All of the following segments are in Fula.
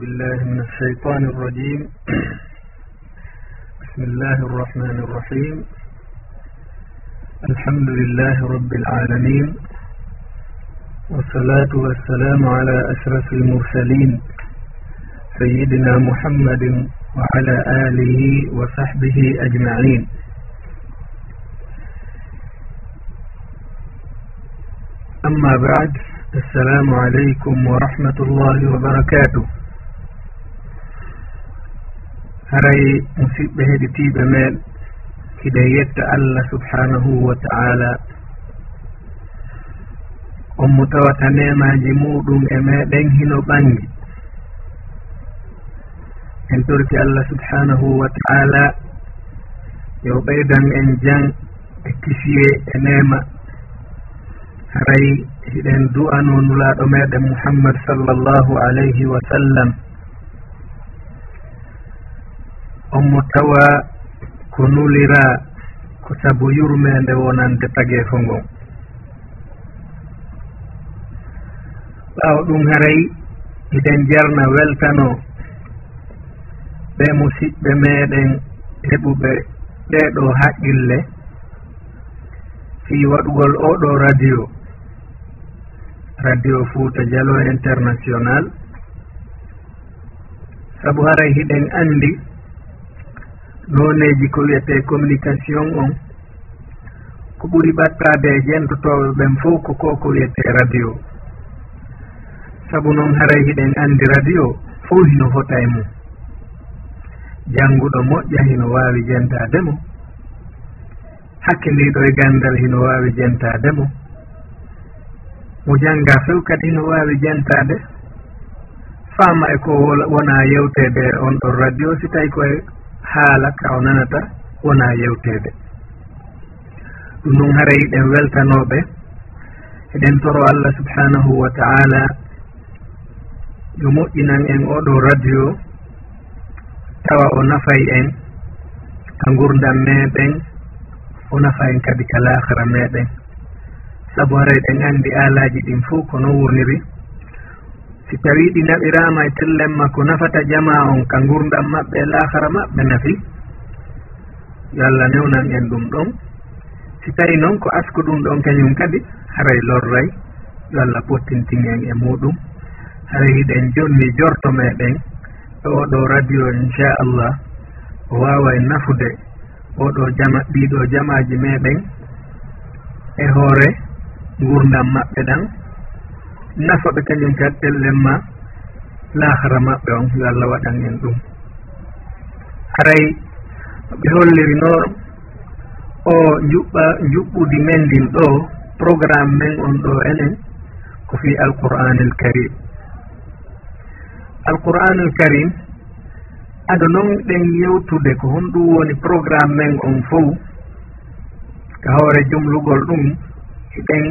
بالله من الشيطان الرجيم. بسم الله الرحمن الرحيم. الحمد لله رب العالمين. والصلاة والسلام على أشرف المرسلين. سيدنا محمد وعلى آله وصحبه أجمعين. أما بعد السلام عليكم ورحمة الله وبركاته. haray musidɓe heɗitiɓe men hiɗen yetta allah subhanahu wa taala. On mo tawata nemaji muɗum e meɗen hino ɓangi en torti allah subhanahu wa taala yo ɓeydan en jan e kisiye e nema haray hiɗen du'ano nulaɗo meɗen muhammad sallllahu alayhi wa sallam. ommo tawa ko nulira ko sabu yurmede wonande tageefo ngon ɓaawa ɗum haray eɗen jarna weltano ɓe musidɓe meɗen heɓuɓe ɗeɗo haqqille fi waɗugol oɗo radio. Radio fouta dialo international. Sabu haray hiɗen andi noneji ko wiyete communication on ko ɓuri ɓattade e jentotoɓe ɓen fof ko ko ko wiyete radio. Saabu noon haray hiɗen andi radio fof hino fota e mum jannguɗo moƴƴa hino wawi jentade mo. Hakkilliɗo e gandal hino wawi jentade mo. Mo jannga few kadi hino wawi jentade fama e ko wona yewtede on ɗon radio si tawi koye haala ka o nanata wona yewtede ɗum ɗum haray eɗen weltanoɓe eɗen toro allah subhanahu wa taala yo moƴƴinan en oɗo radio tawa o nafay en ka gurdam meɗen o nafa en kadi ka lahara meɗen saabu hara eɗen andi alaji ɗin fo kono wurniri si tawi ɗi naɓirama e tellemma ko nafata jama on ka gurdam maɓɓe e lahara maɓɓe nafi yo allah newnan en ɗum ɗon. Si tawi noon ko asku ɗum ɗon kañum kadi haray lorray yo allah pottintin en e muɗum. Haray hiɗen jonni jorto meɗen e oɗo radio inchallah o wawa e nafude oɗo jama ɗiɗo jamaji meɗen e hoore gurdam maɓɓe ɗan. nafaɓe kañum kat ɗellen ma laahara maɓɓe on yo allah waɗan en ɗum. Haray ɓe holliri noon o juɓɓa juɓɓudi men ndin ɗo programme men on ɗo enen ko fi alqur'an karim. Alqur'an karim ado noon ɗen yewtude ko honɗum woni programme men on fof ka hoore jumlugol ɗum ɗen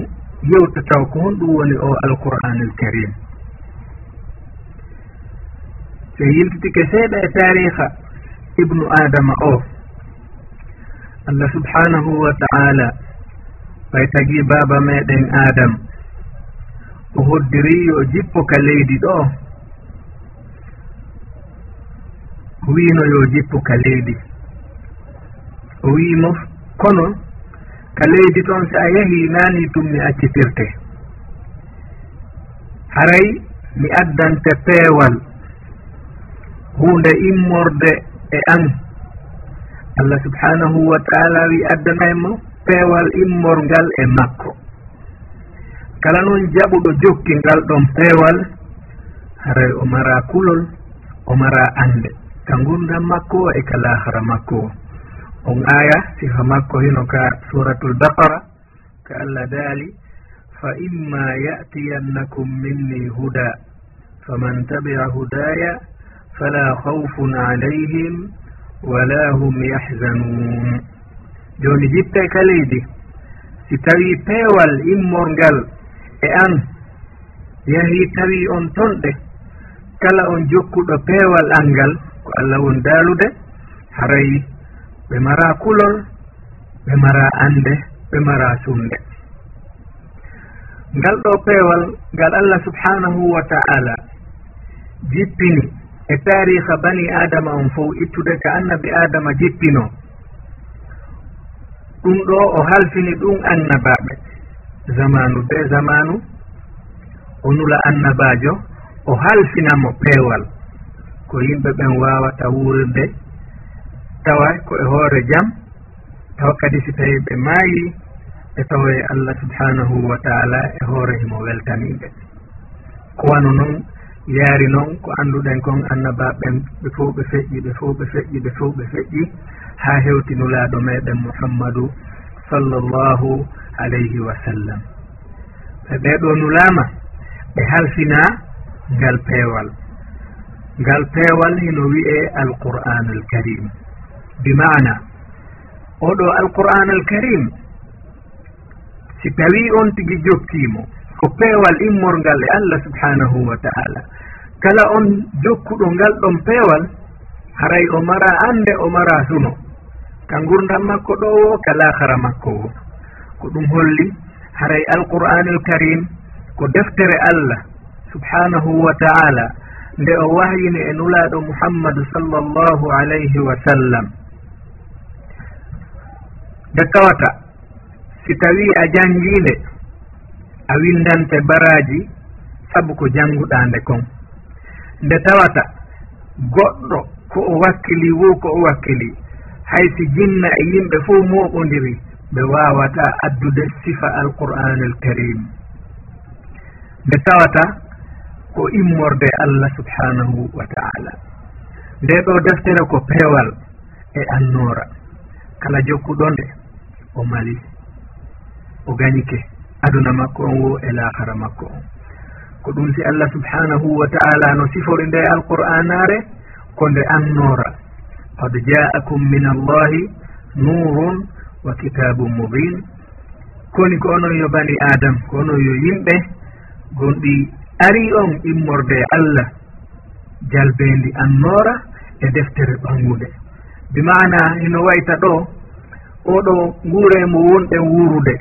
yewta taw ko honɗum woni o alqur'anul karim. So yiltitike seeɗa e tariha ibnu adama o. Allah subhanahu wa taala ɓay tagi baaba meɗen adam. O hoddiri yo jippo ka leydi ɗo. O wino yo jippo ka leydi. O wimo kono ka leydi toon so a yehi naani tum mi accitirte haray mi addante peewal hunde immorde e an allah subhanahu wa taala wi addanaymo peewal immorngal e makko. Kala noon jaɓuɗo jokki ngal ɗon peewal haray o mara kulol o mara ande ka gurdam makko o e ka lahara makko. o on aya sifa makko hino ka suratul baqara ka allah daali fa imma yatiyannakum minni huda faman tabia hudaya fala haufun alayhim wala hum yahzanun. Joni jippe ka leydi si tawi peewal immorngal e an yahi tawi on tonɗe kala on jokkuɗo peewal angal ko allah won daalude haray ɓe mara kulol ɓe mara ande ɓe mara sunde. Ngal ɗo peewal ngal allah subhanahu wa ta'ala jippini e tariha bani adama on fof ittude ka annabi adama jippino. Ɗum ɗo o halfini ɗum annabaɓe. Zamanu de zamanu o nula annabajo o halfinamo peewal ko yimɓe ɓen wawata wurirde tawa ko e hoore jam e tawa kadi si tawi ɓe maayi ɓe tawoye allah subhanahu wa taala e hoore himo weltaniɓe ko wano noon yaari noon ko annduɗen kon annabaɓen ɓe fof ɓe feƴƴi ɓe fof ɓe feƴƴi ɓe fof ɓe feƴƴi ha hewtinulaaɗo meɗen muhammadu sallllahu alayhi wa sallam. Ɓe ɓeɗo nulaama ɓe halfina ngal peewal. Ngal peewal hino wi'ee alqur'anu l karim bi mana oɗo alqur'an al karim si tawi on tigi jokkimo ko peewal immorgal e allah subhanahu wa taala. Kala on jokkuɗo ngal ɗon peewal haray o mara annde o mara suno ka gurdam makko ɗo wo ka lahara makko wo. Ko ɗum holli haray alqur'anul karim ko deftere allah subhanahu wa taala nde o wahyini e nulaaɗo muhammadu sallllahu alayhi wa sallam. nde tawata si tawi a jangiinde a windante baraji sabu ko jannguɗaa nde kon. Nde tawata goɗɗo ko o wakkili wo ko o wakkili hay si jinna e yimɓe fof moɓodiri ɓe wawata addude sifa alqur'an al karim nde tawata ko immorde allah subhanahu wa taala nde ɗo deftere ko peewal e annora kala jokkuɗonde o mali o gañike aduna makko on wo e lahara makko on ko ɗum si allah subhanahu wa taala no sifori nde alqur'anare ko nde annora. Qad jaakum min allahi nurun wa kitabum mubin. Koni ko onon yo bani adam ko onon yo yimɓe gonɗi ari on immorde allah jalbendi annora e deftere ɓangude bi mana ino wayta ɗo oɗo nguure mo wonɗe wuurude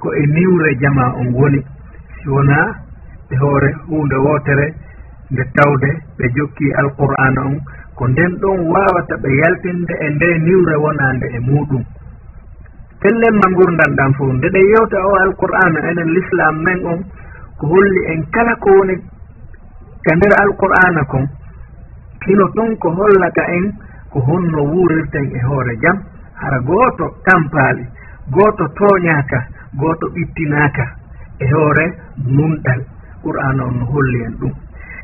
ko e niwre jama on woni si wona e hoore hunde wootere nde tawde ɓe jokki alqur'ana on ko nden ɗon wawata ɓe yaltinde e nde niwre wonande e muɗum. Pellen gurdan ɗan fof nde ɗen yewta o alqur'ana enen l'islam men on ko holli en kala ko woni ka nder alqur'ana kon kino ɗon ko hollata en ko honno wuurirten e hoore jam. hara gooto tampaali gooto tooñaaka gooto ɓittinaaka e hoore numɗal qur'an on no holli en ɗum.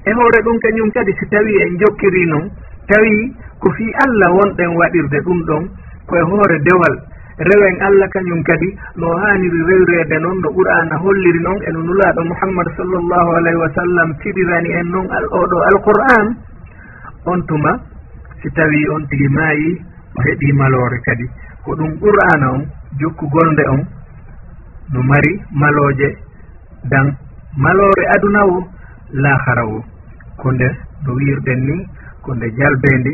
E hoore ɗum kañum kadi si tawi en jokkiri noon tawi ko fii allah wonɗen waɗirde ɗum ɗon koye hoore dewal. Rewen allah kañum kadi no haaniri rewrede noon no qur'ana holliri noon eno nulaaɗo mouhammadu sallllahu alayhi wa sallam sirirani en noon oɗo alqur'an. On tuma si tawi on tigi maayi o heɓi maloore kadi. Ko ɗum qur'ana on jokkugolnde on no mari malooje dan maloore aduna o laahara o ko nde no wirɗen ni ko nde jalbeendi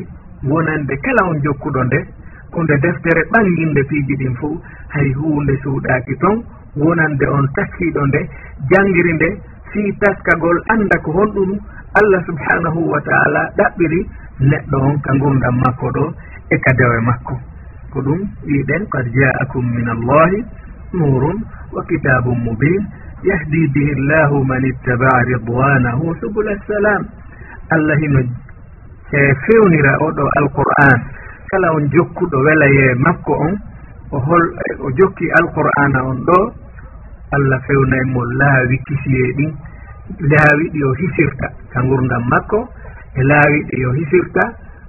wonande kala on jokkuɗo nde. Ko nde deftere ɓanginde piiji ɗin fo hay huunde suuɗaaki toon wonande on tacciiɗo nde janngiri nde fii taskagol annda ko honɗum allah subhanahu wa taala ɗaɓɓiri neɗɗo on ka ngurdam makko ɗo. e kadawe makko. Ko ɗum wiɗen qad jaakum min allahi nurun wa kitabum mubin yahdi bihi llahu man ittabaa ridwanahu subula assalam allah hino e fewnira oɗo alqur'an kala on jokkuɗo welaye makko on o hol o jokki alqur'ana on ɗo allah fewna e mo laawi kisiye ɗin laawi ɗi o hisirta ka gurdam makko e laawi ɗi o hisirta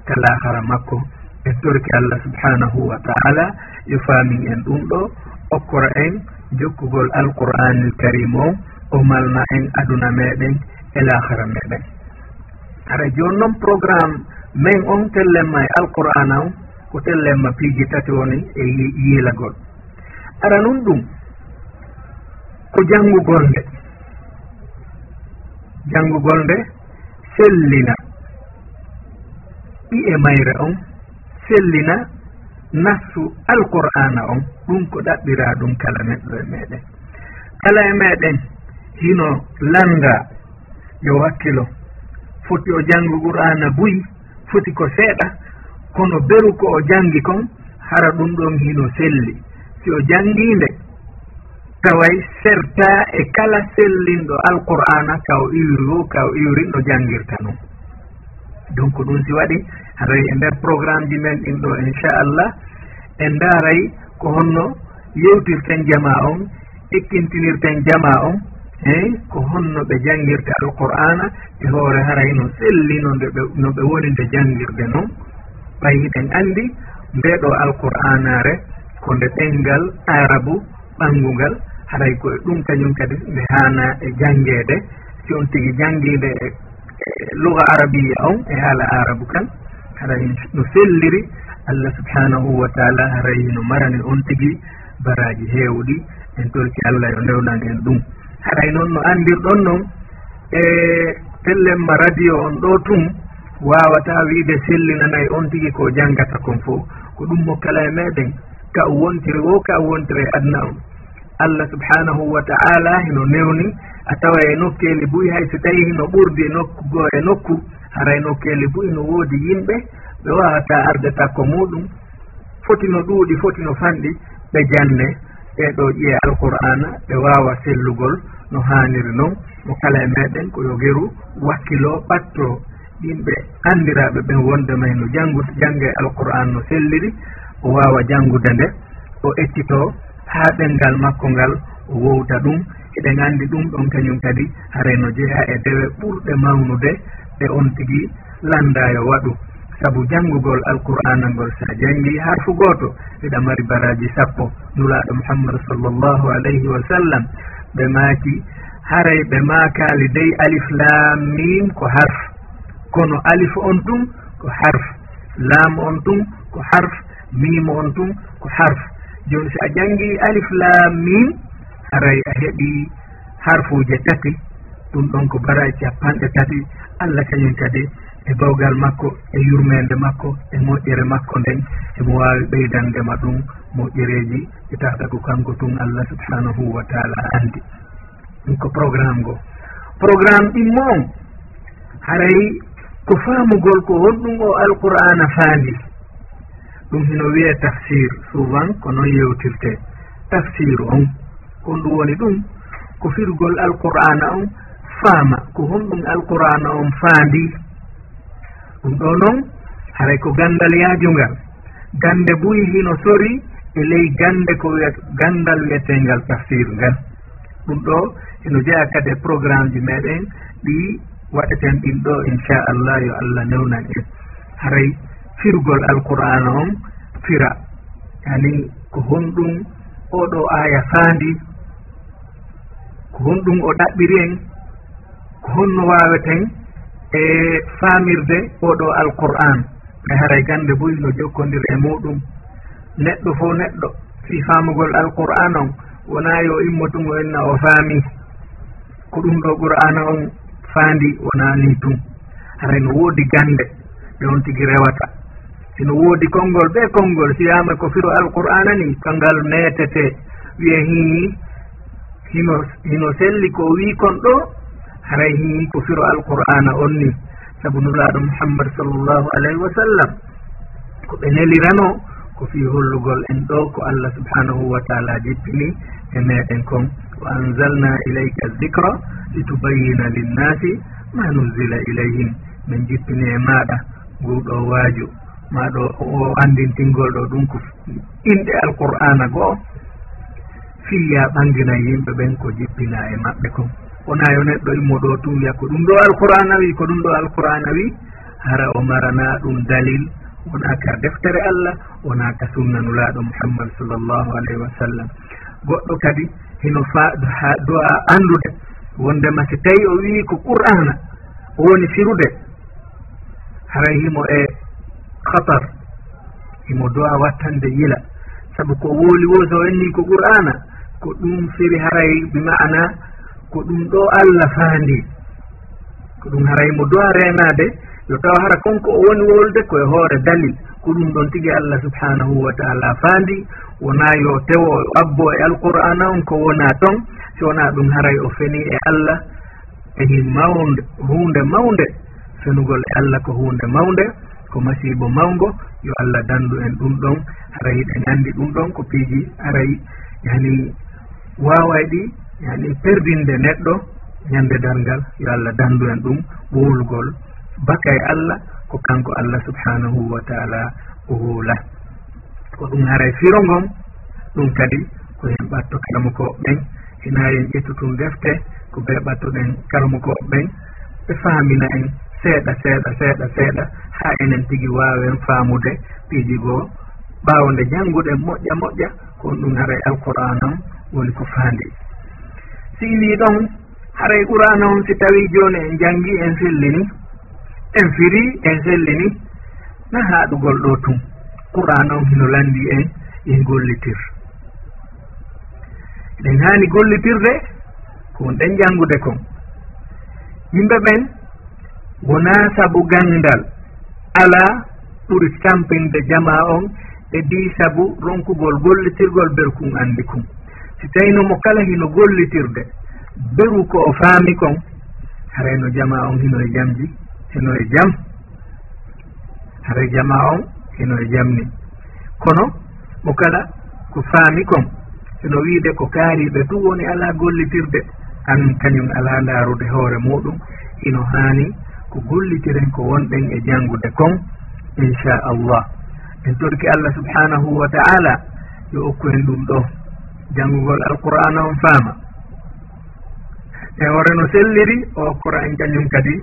ka laahara makko. e torki allah subhanahu wa taala yo faami en ɗum ɗo okkora en jokkugol alqur'anil karim o o malna en aduna meɗen e lahara meɗen. Ara joni noon programme min on tellemma e alqur'ana on ko tellemma piiji tati woni e yiilagol ara nun ɗum ko janngugol nde. Janngugol nde sellina. Ɗi e mayre on sellina nafsu alqur'ana on ɗum ko ɗaɓɓira ɗum kala neɗɗo e meɗen. Kala e meɗen hino landa yo wakkilo foti o janngi qur'ana buyi foti ko seeɗa kono beru ko o janngi kon hara ɗum ɗon hino selli. Si o janngiinde taway serta e kala sellinɗo alqur'ana ka o iwri o ka o iwrinɗo janngirta noon donc ɗum si waɗi. Haray e nder programme ji men ɗin ɗo inchallah. En daaray ko honno yewtirten jama on ekkintinirten jama on eyi ko honno ɓe janngirta alqur'ana e hoore haray no selli no ɓe no ɓe woni nde janngirde noon ɓay hiɗen anndi ndeɗo alqur'anare ko nde ɗenngal arabu ɓanngungal haray koye ɗum kañum kadi nde haana e janngeede. Si on tigi janngiide e luga arabiya on e haala arabu kan. Haray no selliri allah subhanahu wa taala haray no marani on tigi baraji heewɗi. En torki allah e yo ndewnani en ɗum. Haray e noon no anndirɗon noon e pellen radio on ɗo tum wawata wiide sellinanayi on tigi ko janngata kon fof ko ɗum mokkala e meɗen ka o wontiri o ka o wontiri e adna on. allah subhanahu wa taala hino newni a tawa e nokkeli buyi hay so tawi hino ɓurdi e nokku nokkugo e nokku haray nokkeli buyi no woodi yimɓe ɓe wawata arde takko muɗum foti no ɗuuɗi foti no fanɗi ɓe janne ɓeɗo ƴiye alqur'ana ɓe wawa sellugol no haniri noon mo kala e meɗen ko yo geru wakkilo ɓatto yimɓe andiraɓe ɓen wonde may no janngu jangga alqur'an no selliri o wawa janngude nde o ettito ha ɗemngal makko ngal o wowta ɗum. Eɗen andi ɗum ɗon kañum kadi hareno jeya e dewe ɓurɗe mawnude ɗe on tigi landayo waɗu. Saabu janngugol alqur'ana ngol sa janngi harfu gooto eɗa mari baraji sappo. Nulaaɗo muhammadu sallllahu alayhi wa sallam ɓe maaki haray ɓe maakaali dey alif lam mim ko harf. Kono alif on tum ko harf lam on tum ko harf mim on tum ko harf. joni si a janngi alif lam min haray a heɓi harfuuje tati. Ɗum ɗon ko baraji capanɗe tati. Allah kañum kadi e bawgal makko e yurmede makko e moƴƴere makko nden. Emo wawi ɓeydandema ɗum moƴƴereji e tata ko kanko tun allah subhanahu wa taala andi ɗum ko programme ngo. Programme ɗimmo on haray ko famugol ko honɗum o alqur'ana faandi. ɗum hino wiye tafsir souvent ko noon yewtirte. Tafsir on kon ɗum woni ɗum ko firgol alqur'ana on faama ko honɗum alqur'ana on faandi. Ɗum ɗo noon haray ko gandal yaajungal. Gande buyi hino sori e ley gande ko gandal wiyetengal tafsir ngal. Ɗum ɗo eno jeeya kadi e programme ji meɗen ɗi waɗeten ɗin ɗo inchallah yo allah newnan en haray firgol alqur'ana on fira. Yani ko honɗum oɗo aya faandi ko honɗum o ɗaɓɓiri en ko honno waweten e faamirde oɗo alqur'an. Ɓe haray gande boyi no jokkodir e muɗum. Neɗɗo fo neɗɗo fi faamugol alqur'an on wona yo immotungo enna o faami. Ko ɗum ɗo qur'ana on faandi wona ni tun. Haray no woodi gande ɓe on tigi rewata. sino woodi konngol ɓe konngol siyama ko firo alqur'ana ni kangal metete wiye hii hino hino selli ko wi kon ɗo haray hii ko firo alqur'ana on ni. Sabu nulaaɗo mouhammad sallllahu alayhi wa sallam ko ɓe nelirano ko fi hollugol en ɗo ko allah subhanahu wa taala jippini e meɗen kon. Wa anzalna ilayka dicra litubayyina linnasi ma nuzila ilayhim. Min jippini e maɗa nguɗo waaju. maɗo o andintingol ɗo ɗum ko inɗe alqur'ana goo fiya ɓangina yimɓe ɓen ko jippina e maɓɓe kon. Wona yo neɗɗo immo ɗo tu wiya ko ɗum ɗo alqur'ana wi ko ɗum ɗo alqur'ana wi. Hara o marana ɗum dalil wona ka deftere allah wona ka sunnanulaɗo muhammad sallllahu alayhi wa sallam. Goɗɗo kadi hino fa ha do'a andude wondema si tawi o wi ko qur'ana o woni firude. Haray himo e hatar imo do'a wattande yila. Saabu ko wooli wo so anni ko qur'ana ko ɗum firi haray bi ma'ana ko ɗum ɗo allah faandi ko ɗum haray mo do'a renade yo tawa hara konko o woni wolde koye hoore dalil. Ko ɗum ɗon tigi allah subhanahu wa taala faandi wona yo tewo abbo e alqur'ana on ko wona ton si wona ɗum haray o feni e allah ehi mawnde hunde mawnde fenugol e allah ko hunde mawnde. ko masibo mawgo yo allah dandu en ɗum ɗon haray ɗen andi ɗum ɗon ko piiji aray yani wawaɗi yani perdinde neɗɗo ñande dargal yo allah dandu en ɗum ɓowolgol baka e allah ko kanko allah subhanahu wa taala o huula ko ɗum haray firo ngon ɗum kadi ko hen ɓatto kalamukoɓɓen hina en ƴettutum defte ko ɓe ɓattoɗen kalamukoɓɓen ɓe famina en seeɗa seeɗa seeɗa seeɗa. Ha enen tigi wawen faamude. Piiji goo ɓawde jannguɗen moƴƴa moƴƴa. Kon ɗum haray alqur'an on woni ko faandi. Siilii ɗon haray qur'an on si tawi joni en janngi en sellini en firi en sellini. Na haaɗugol ɗo tun. Qur'an on hino landi en en gollitir. Eɗen haani gollitirde ko wonɗen janngude kon. Yimɓe ɓen wona sabu gandal ala ɓuri sampinde jama on e di sabu ronkugol gollitirgol berkum andi kum si tawino mo kala hino gollitirde beru ko o faami kon harayno jama on hino e jamji hino e jam. Hara jama on hino e jamni. Kono mo kala ko faami kon hino wiide ko kaariɓe tu woni ala gollitirde. An kañum ala ndaarude hoore muɗum ino haani ko gollitiren ko wonɗen e janngude kon inchallah. En torki allah subhanahu wa taala yo okkuren ɗum ɗo. Janngugol alqur'ana on faama. E hoore no selliri o okkora en kañum kadi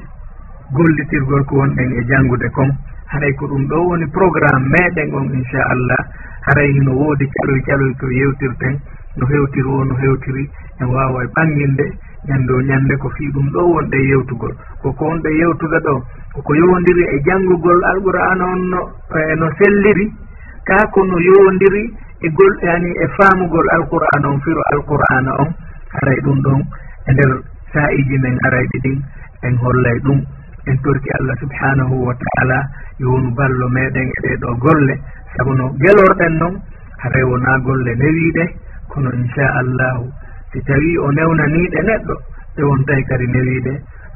gollitirgol ko wonɗen e janngude kon. Haray ko ɗum ɗo woni programme meɗen on inchallah. Haray hino woodi caloy caloy ko yewtirten. no hewtiri o no hewtiri en wawa e banginde ñannde o ñande ko fii ɗum ɗo wonɗe yewtugol. Koko wonɗe yewtude ɗo koko yowdiri e janngugol alqur'ana on no e no selliri kaa kono yowdiri e gol yani e faamugol alqur'ana on firo alqur'ana on aray ɗum ɗon e nder sa'iji men arayɗi ɗin en hollay ɗum. En torki allah subhanahu wa taala yowonu ballo meɗen e ɗeɗo golle. Sabu no gelorɗen noon haray wona golle newiɗe kono inchallahu si tawi o newnaniɗe neɗɗo ɓe wontay kadi newiɗe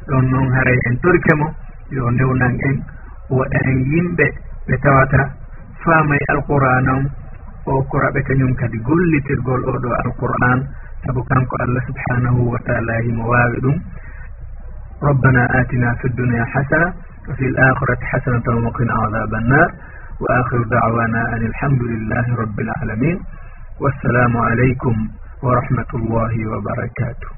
ɗon noon haray en torkemo yo newnan en waɗa en yimɓe ɓe tawata faamay alqur'an on o koraɓe kañum kadi gollitirgol oɗo alqur'an sabu kanko allah subhanahu wa taala himo wawi ɗum ربنا آتنا في الدنيا حسنة وفي الآخرة حسنة وقنا عذاب النار وآخر دعوانا أن الحمد لله رب العالمين والسلام عليكم ورحمة الله وبركاته